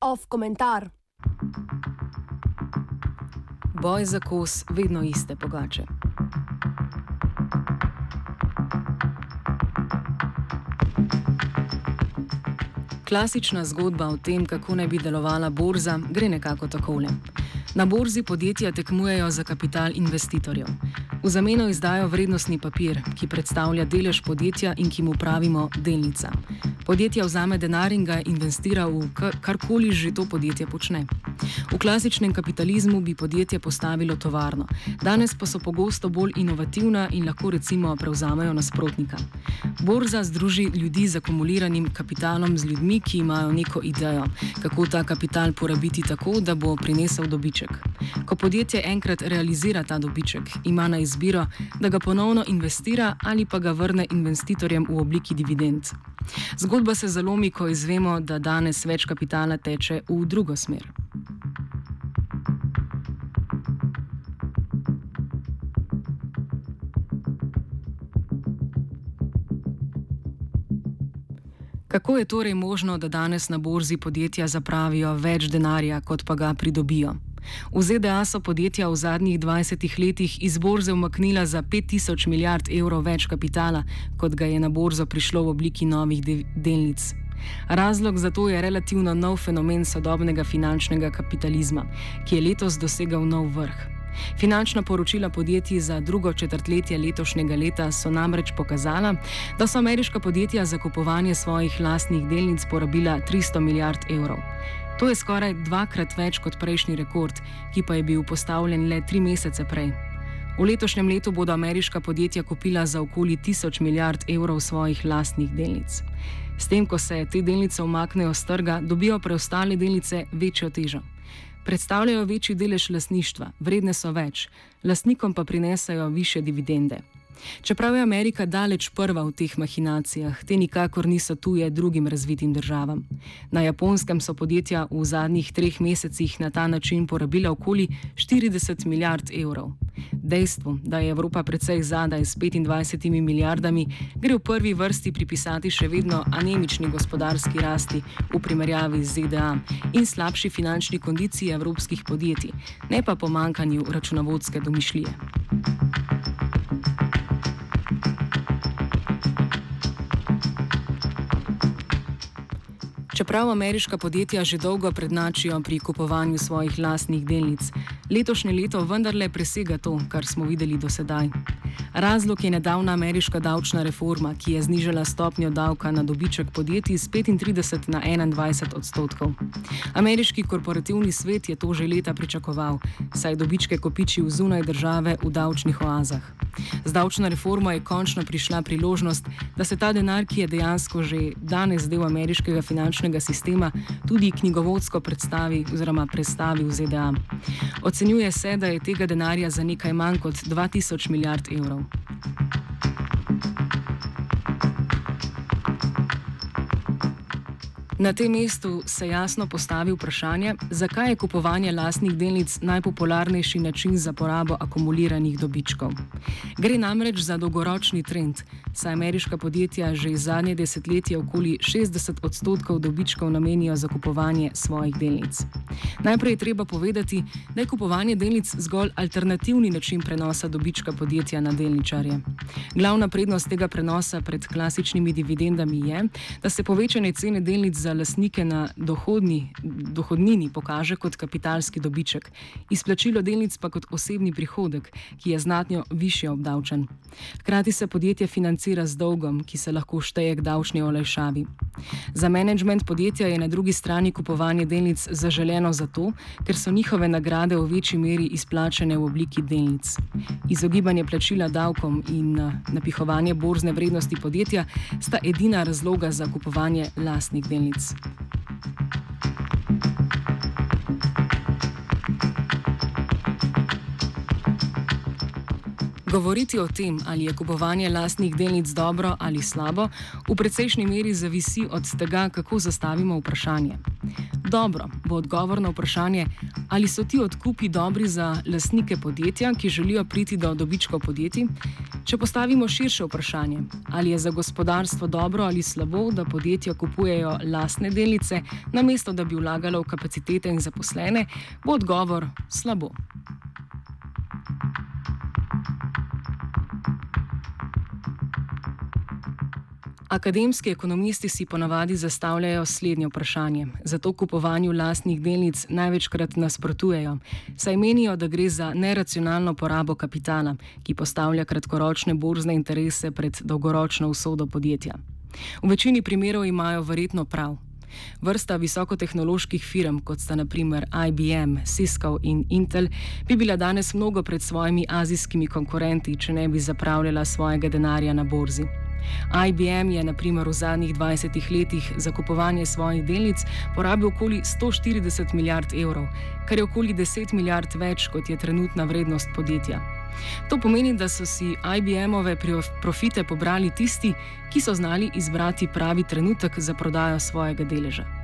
Off komentar. Boj za kos vedno iste pogače. Klasična zgodba o tem, kako naj bi delovala borza, gre nekako takole. Na borzi podjetja tekmujejo za kapital investitorjev. V zameno izdajo vrednostni papir, ki predstavlja delež podjetja in ki mu pravimo delnica. Podjetje vzame denar in ga investira v karkoli že to podjetje počne. V klasičnem kapitalizmu bi podjetje postavilo tovarno, danes pa so pogosto bolj inovativna in lahko recimo prevzamejo nasprotnika. Borza združi ljudi z akumuliranim kapitalom z ljudmi, ki imajo neko idejo, kako ta kapital porabiti tako, da bo prinesel dobiček. Ko podjetje enkrat realizira ta dobiček, ima na izbiro, da ga ponovno investira ali pa ga vrne investitorjem v obliki dividend. Zgodba se zalomi, ko izvemo, da danes več kapitala teče v drugo smer. Kako je torej možno, da danes na borzi podjetja zapravijo več denarja, kot pa ga pridobijo? V ZDA so podjetja v zadnjih 20 letih iz borze umaknila za 5000 milijard evrov več kapitala, kot ga je na borzo prišlo v obliki novih de delnic. Razlog za to je relativno nov fenomen sodobnega finančnega kapitalizma, ki je letos dosegal nov vrh. Finančna poročila podjetij za drugo četrtletje letošnjega leta so namreč pokazala, da so ameriška podjetja za kupovanje svojih lastnih delnic porabila 300 milijard evrov. To je skoraj dvakrat več kot prejšnji rekord, ki pa je bil postavljen le tri mesece prej. V letošnjem letu bodo ameriška podjetja kupila za okoli 1000 milijard evrov svojih lastnih delnic. S tem, ko se te delnice umaknejo z trga, dobijo preostale delnice večjo težo. Predstavljajo večji delež lasništva, vredne so več, lastnikom pa prinesajo više dividende. Čeprav je Amerika daleč prva v teh mahinacijah, te nikakor niso tuje drugim razvitim državam. Na japonskem so podjetja v zadnjih treh mesecih na ta način porabila okoli 40 milijard evrov. Dejstvo, da je Evropa precej zadaj s 25 milijardami, gre v prvi vrsti pripisati še vedno anemični gospodarski rasti v primerjavi z ZDA in slabši finančni kondiciji evropskih podjetij, ne pa pomankanju računovodske domišljije. Čeprav ameriška podjetja že dolgo prednačijo pri kupovanju svojih lastnih delnic, letošnje leto vendarle presega to, kar smo videli do sedaj. Razlog je nedavna ameriška davčna reforma, ki je znižala stopnjo davka na dobiček podjetij z 35 na 21 odstotkov. Ameriški korporativni svet je to že leta pričakoval, saj dobičke kopiči v zunaj države v davčnih oazah. Z davčno reformo je končno prišla priložnost, da se ta denar, ki je dejansko že danes del ameriškega finančnega sistema, tudi knjigovodsko predstavi oziroma predstavi v ZDA. Ocenjuje se, da je tega denarja za nekaj manj kot 2000 milijard evrov. euro. Na tem mestu se jasno postavi vprašanje, zakaj je kupovanje lastnih delnic najpopularnejši način za porabo akumuliranih dobičkov. Gre namreč za dolgoročni trend, saj ameriška podjetja že zadnje desetletje okoli 60 odstotkov dobičkov namenijo za kupovanje svojih delnic. Najprej je treba povedati, da je kupovanje delnic zgolj alternativni način prenosa dobička podjetja na delničarje. Glavna prednost tega prenosa pred klasičnimi dividendami je, da se povečanje cene delnic za lastnike na dohodni, dohodnini pokaže kot kapitalski dobiček, izplačilo delnic pa kot osebni prihodek, ki je znatno više obdavčen. Hkrati se podjetje financira z dolgom, ki se lahko šteje k davčni olajšavi. Za menedžment podjetja je na drugi strani kupovanje delnic zaželeno zato, ker so njihove nagrade v večji meri izplačene v obliki delnic. Izogibanje plačila davkom in eh, napihovanje borzne vrednosti podjetja sta edina razloga za kupovanje lastnih delnic. Govoriti o tem, ali je kupovanje lastnih delnic dobro ali slabo, v precejšnji meri zavisi od tega, kako zastavimo vprašanje. Dobro bo odgovor na vprašanje, Ali so ti odkupi dobri za lastnike podjetja, ki želijo priti do dobičkov podjetij? Če postavimo širše vprašanje, ali je za gospodarstvo dobro ali slabo, da podjetja kupujejo lastne delnice, namesto da bi vlagalo v kapacitete in zaposlene, bo odgovor slabo. Akademski ekonomisti si ponavadi zastavljajo slednje vprašanje, zato kupovanju lastnih delnic največkrat nasprotujejo, saj menijo, da gre za neracionalno porabo kapitala, ki postavlja kratkoročne borzne interese pred dolgoročno usodo podjetja. V večini primerov imajo verjetno prav. Vrsta visokotehnoloških firm, kot sta naprimer IBM, Cisco in Intel, bi bila danes mnogo pred svojimi azijskimi konkurenti, če ne bi zapravljala svojega denarja na borzi. IBM je naprimer v zadnjih 20 letih za kupovanje svojih delnic porabil okoli 140 milijard evrov, kar je okoli 10 milijard več, kot je trenutna vrednost podjetja. To pomeni, da so si IBM-ove profite pobrali tisti, ki so znali izbrati pravi trenutek za prodajo svojega deleža.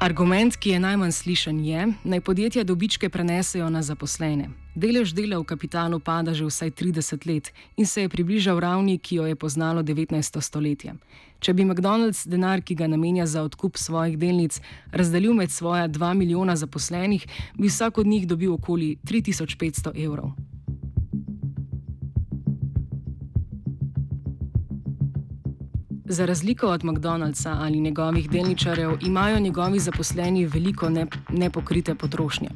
Argument, ki je najmanj slišen, je, naj podjetja dobičke prenesejo na zaposlene. Delež dela v kapitalu pada že vsaj 30 let in se je približal ravni, ki jo je poznalo 19. stoletje. Če bi McDonald's denar, ki ga namenja za odkup svojih delnic, razdelil med svoja 2 milijona zaposlenih, bi vsak od njih dobil okoli 3500 evrov. Za razliko od McDonald'sa ali njegovih delničarjev, imajo njegovi zaposleni veliko ne, nepokrite potrošnje.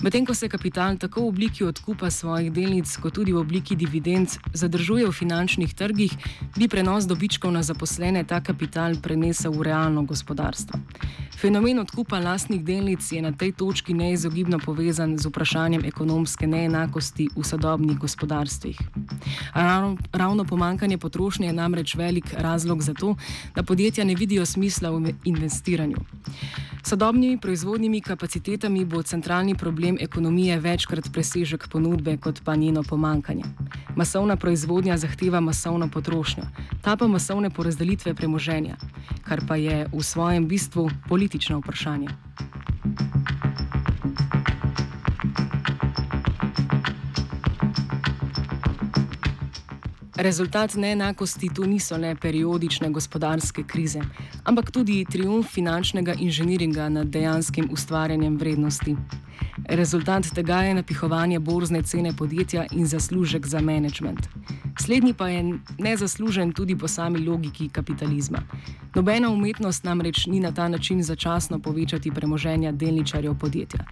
Medtem ko se kapital tako v obliki odkupa svojih delnic, kot tudi v obliki dividend zadržuje v finančnih trgih, bi prenos dobičkov na zaposlene ta kapital prenesel v realno gospodarstvo. Fenomen odkupa lastnih delnic je na tej točki neizogibno povezan z vprašanjem ekonomske neenakosti v sodobnih gospodarstvih. Ravno, ravno pomankanje potrošnje je namreč velik razlog za to, da podjetja ne vidijo smisla v investiranju. Sodobnimi proizvodnimi kapacitetami bo centralni problem ekonomije večkrat presežek ponudbe, kot pa njeno pomankanje. Masovna proizvodnja zahteva masovno potrošnjo, ta pa masovne porazdelitve premoženja, kar pa je v svojem bistvu politično vprašanje. Rezultat neenakosti tu niso le periodične gospodarske krize, ampak tudi triumf finančnega inženiringa nad dejanskim ustvarjanjem vrednosti. Rezultat tega je napihovanje borzne cene podjetja in zaslužek za management. Slednji pa je nezaslužen tudi po sami logiki kapitalizma. Nobena umetnost namreč ni na ta način začasno povečati premoženja delničarjev podjetja.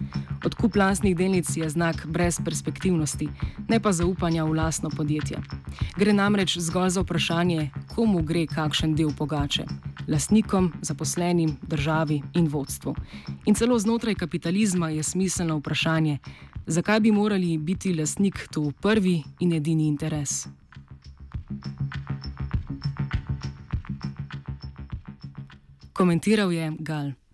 Odkup lastnih delnic je znak brezperspektivnosti, ne pa zaupanja v lastno podjetje. Gre namreč zgolj za vprašanje, komu gre kakšen del pogače lastnikom, zaposlenim, državi in vodstvu. In celo znotraj kapitalizma je smiselno vprašanje, zakaj bi morali biti lastnik tu prvi in edini interes. Komentiral je Gal.